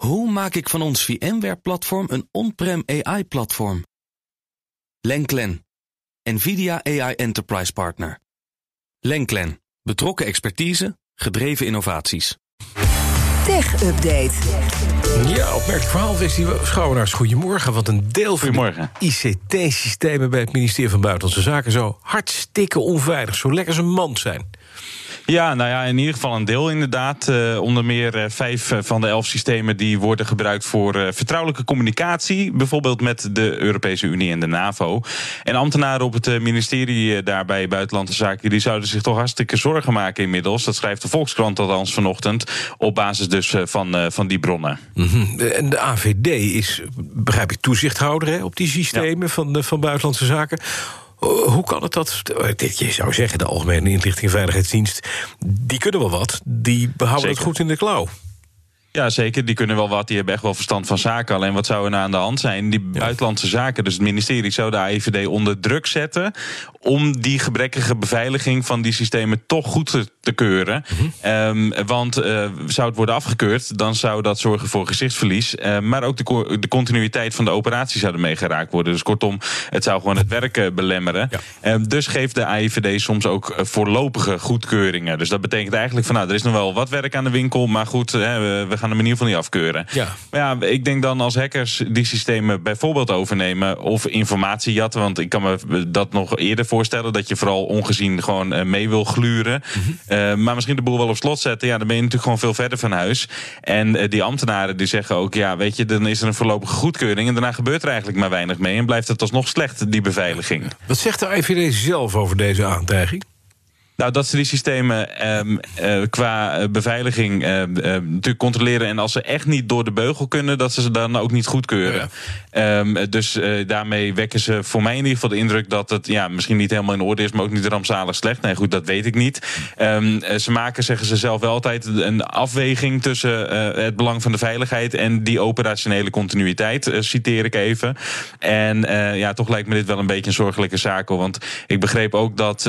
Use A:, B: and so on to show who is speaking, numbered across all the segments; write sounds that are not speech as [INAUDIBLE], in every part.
A: Hoe maak ik van ons VMware-platform een on-prem AI-platform? Lenklen, NVIDIA AI Enterprise Partner. Lenklen, betrokken expertise, gedreven innovaties.
B: Tech Update.
C: Ja, opmerkelijk verhaal, Westie Schouwenaars. Goedemorgen, want een deel van de ICT-systemen... bij het ministerie van Buitenlandse Zaken... zou hartstikke onveilig, zo lekker als een mand zijn.
D: Ja, nou ja, in ieder geval een deel inderdaad. Uh, onder meer uh, vijf van de elf systemen die worden gebruikt voor uh, vertrouwelijke communicatie. Bijvoorbeeld met de Europese Unie en de NAVO. En ambtenaren op het ministerie daarbij Buitenlandse Zaken... die zouden zich toch hartstikke zorgen maken inmiddels. Dat schrijft de Volkskrant althans vanochtend. Op basis dus van, van die bronnen.
C: Mm -hmm. En de AVD is, begrijp ik, toezichthouder hè, op die systemen ja. van, van Buitenlandse Zaken... Hoe kan het dat, je zou zeggen, de Algemene Inlichting en Veiligheidsdienst... die kunnen wel wat, die behouden
D: Zeker.
C: het goed in de klauw.
D: Ja, zeker. Die kunnen wel wat. Die hebben echt wel verstand van zaken. Alleen wat zou er nou aan de hand zijn? Die buitenlandse zaken, dus het ministerie, zou de AIVD onder druk zetten. om die gebrekkige beveiliging van die systemen toch goed te, te keuren. Mm -hmm. um, want uh, zou het worden afgekeurd, dan zou dat zorgen voor gezichtsverlies. Uh, maar ook de, de, continuïteit van de operatie zou ermee geraakt worden. Dus kortom, het zou gewoon het werk uh, belemmeren. Ja. Um, dus geeft de AIVD soms ook voorlopige goedkeuringen. Dus dat betekent eigenlijk van nou, er is nog wel wat werk aan de winkel. Maar goed, we gaan de manier van die afkeuren.
C: Ja.
D: Maar ja, ik denk dan als hackers die systemen bijvoorbeeld overnemen of informatie jatten, want ik kan me dat nog eerder voorstellen dat je vooral ongezien gewoon mee wil gluren. Mm -hmm. Uh, maar misschien de boel wel op slot zetten. Ja, dan ben je natuurlijk gewoon veel verder van huis. En uh, die ambtenaren die zeggen ook, ja, weet je, dan is er een voorlopige goedkeuring en daarna gebeurt er eigenlijk maar weinig mee en blijft het alsnog slecht die beveiliging.
C: Wat zegt de IVD zelf over deze aantijging?
D: Nou, dat ze die systemen um, uh, qua beveiliging uh, uh, natuurlijk controleren. En als ze echt niet door de beugel kunnen, dat ze ze dan ook niet goedkeuren. Ja. Um, dus daarmee wekken ze voor mij in ieder geval de indruk dat het ja, misschien niet helemaal in orde is, maar ook niet rampzalig slecht. Nee, goed, dat weet ik niet. Um, ze maken, zeggen ze zelf wel altijd, een afweging tussen het belang van de veiligheid en die operationele continuïteit. citeer ik even. En ja, toch lijkt me dit wel een beetje een zorgelijke zaak. Want ik begreep ook dat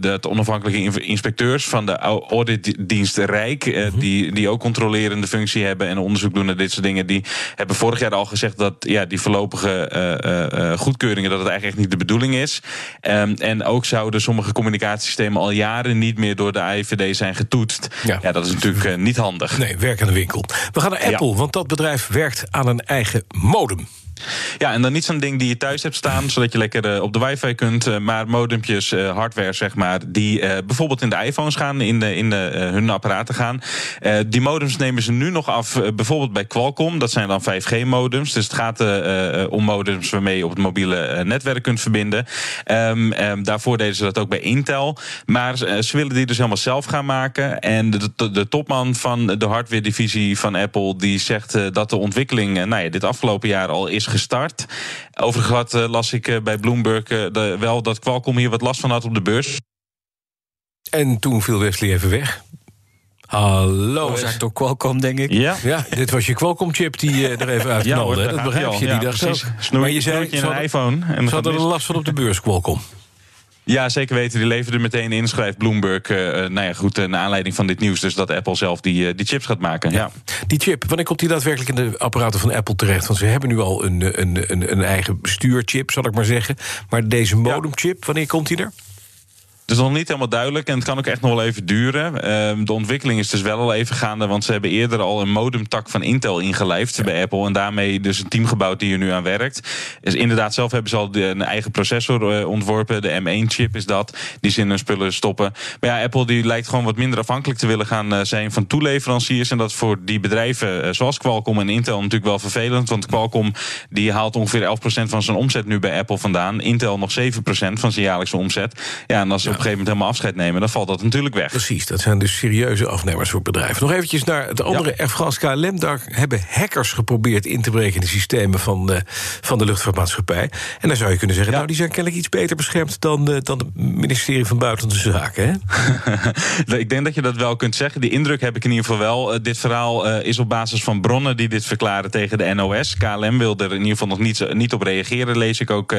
D: het onafhankelijk inspecteurs van de auditdienst Rijk, eh, die, die ook controlerende functie hebben en onderzoek doen naar dit soort dingen, die hebben vorig jaar al gezegd dat ja, die voorlopige uh, uh, goedkeuringen, dat het eigenlijk echt niet de bedoeling is. Um, en ook zouden sommige communicatiesystemen al jaren niet meer door de AIVD zijn getoetst. Ja, ja dat is natuurlijk niet handig.
C: Nee, werk aan de winkel. We gaan naar Apple, ja. want dat bedrijf werkt aan een eigen modem.
D: Ja, en dan niet zo'n ding die je thuis hebt staan, zodat je lekker uh, op de wifi kunt. Uh, maar modempjes, uh, hardware zeg maar, die bijvoorbeeld in de iPhones gaan, in, de, in de, hun apparaten gaan. die modems nemen ze nu nog af, bijvoorbeeld bij Qualcomm. Dat zijn dan 5G-modems. Dus het gaat om modems waarmee je op het mobiele netwerk kunt verbinden. Um, um, daarvoor deden ze dat ook bij Intel. Maar ze willen die dus helemaal zelf gaan maken. En de, de, de topman van de hardware-divisie van Apple, die zegt dat de ontwikkeling, nou ja, dit afgelopen jaar al is gestart. Overigens uh, las ik uh, bij Bloomberg uh, de, wel dat Qualcomm hier wat last van had op de beurs.
C: En toen viel Wesley even weg. Hallo.
E: Dat door Qualcomm, denk ik.
D: Ja,
C: ja dit was je Qualcomm-chip die er even uit
D: ja, hoor,
C: Dat begrijp je, die
D: ja,
C: dacht
D: precies. Snoer,
C: maar je zei,
D: je een iPhone.
C: En ze hadden er last van op de beurs, Qualcomm.
D: Ja, zeker weten. Die leverde meteen in, schrijft Bloomberg. Uh, nou ja, goed, naar aanleiding van dit nieuws. Dus dat Apple zelf die, die chips gaat maken. Ja.
C: Die chip, wanneer komt die daadwerkelijk in de apparaten van Apple terecht? Want ze hebben nu al een, een, een, een eigen bestuurchip, zal ik maar zeggen. Maar deze modemchip, wanneer komt die er?
D: Het is nog niet helemaal duidelijk en het kan ook echt nog wel even duren. Uh, de ontwikkeling is dus wel al even gaande, want ze hebben eerder al een modemtak van Intel ingelijfd ja. bij Apple. En daarmee dus een team gebouwd die er nu aan werkt. Dus inderdaad, zelf hebben ze al een eigen processor uh, ontworpen. De M1-chip is dat, die ze in hun spullen stoppen. Maar ja, Apple die lijkt gewoon wat minder afhankelijk te willen gaan uh, zijn van toeleveranciers. En dat voor die bedrijven zoals Qualcomm en Intel natuurlijk wel vervelend. Want Qualcomm die haalt ongeveer 11% van zijn omzet nu bij Apple vandaan. Intel nog 7% van zijn jaarlijkse omzet. Ja, en als ja. Op een gegeven moment helemaal afscheid nemen, dan valt dat natuurlijk weg.
C: Precies, dat zijn dus serieuze afnemers voor bedrijven. Nog eventjes naar het andere ja. Air France KLM. Daar hebben hackers geprobeerd in te breken in de systemen van, de, van de luchtvaartmaatschappij. En dan zou je kunnen zeggen, ja. nou, die zijn kennelijk iets beter beschermd dan, de, dan het ministerie van Buitenlandse Zaken.
D: Hè? [LAUGHS] ik denk dat je dat wel kunt zeggen. Die indruk heb ik in ieder geval wel. Uh, dit verhaal uh, is op basis van bronnen die dit verklaren tegen de NOS. KLM wil er in ieder geval nog niet, niet op reageren, lees ik ook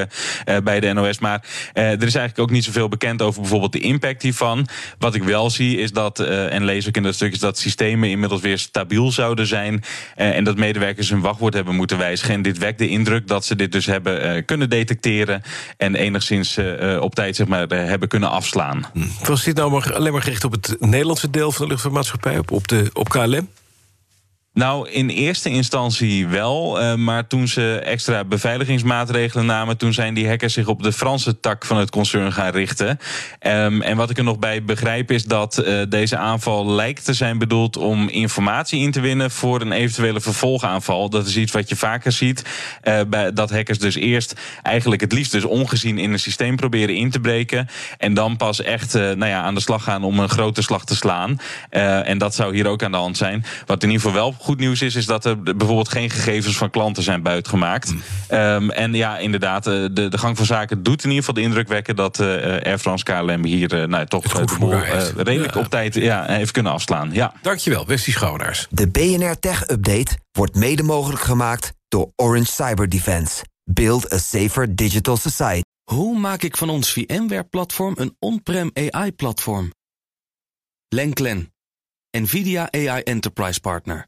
D: bij de NOS. Maar er is eigenlijk ook niet zoveel bekend over bijvoorbeeld de impact hiervan. Wat ik wel zie is dat, en lees ook in dat stuk, dat systemen inmiddels weer stabiel zouden zijn. en dat medewerkers hun wachtwoord hebben moeten wijzigen. En dit wekt de indruk dat ze dit dus hebben kunnen detecteren. En enigszins op tijd zeg maar, hebben kunnen afslaan.
C: Was dit nou maar alleen maar gericht op het Nederlandse deel van de luchtvaartmaatschappij, op, de, op KLM?
D: Nou, in eerste instantie wel. Uh, maar toen ze extra beveiligingsmaatregelen namen, toen zijn die hackers zich op de Franse tak van het concern gaan richten. Um, en wat ik er nog bij begrijp is dat uh, deze aanval lijkt te zijn bedoeld om informatie in te winnen voor een eventuele vervolgaanval. Dat is iets wat je vaker ziet. Uh, bij, dat hackers dus eerst eigenlijk het liefst dus ongezien in een systeem proberen in te breken. En dan pas echt nou ja, aan de slag gaan om een grote slag te slaan. en dat zou hier ook aan de hand zijn. Wat in ieder geval wel goed nieuws is, is dat er bijvoorbeeld geen gegevens van klanten zijn buitgemaakt. Mm. Um, en ja, inderdaad, eh, de, de gang van zaken doet in ieder geval de indruk wekken dat uh, Air France KLM hier uh, nou, toch de boel, redelijk ja. op tijd ja, heeft kunnen afslaan. Ja.
C: Dankjewel, Westie Schouwnaars.
B: De BNR Tech Update wordt mede mogelijk gemaakt door Orange Cyber Defense. Build a safer digital society.
A: Hoe maak ik van ons VMware-platform een on-prem AI-platform? Lenklen, NVIDIA AI Enterprise Partner.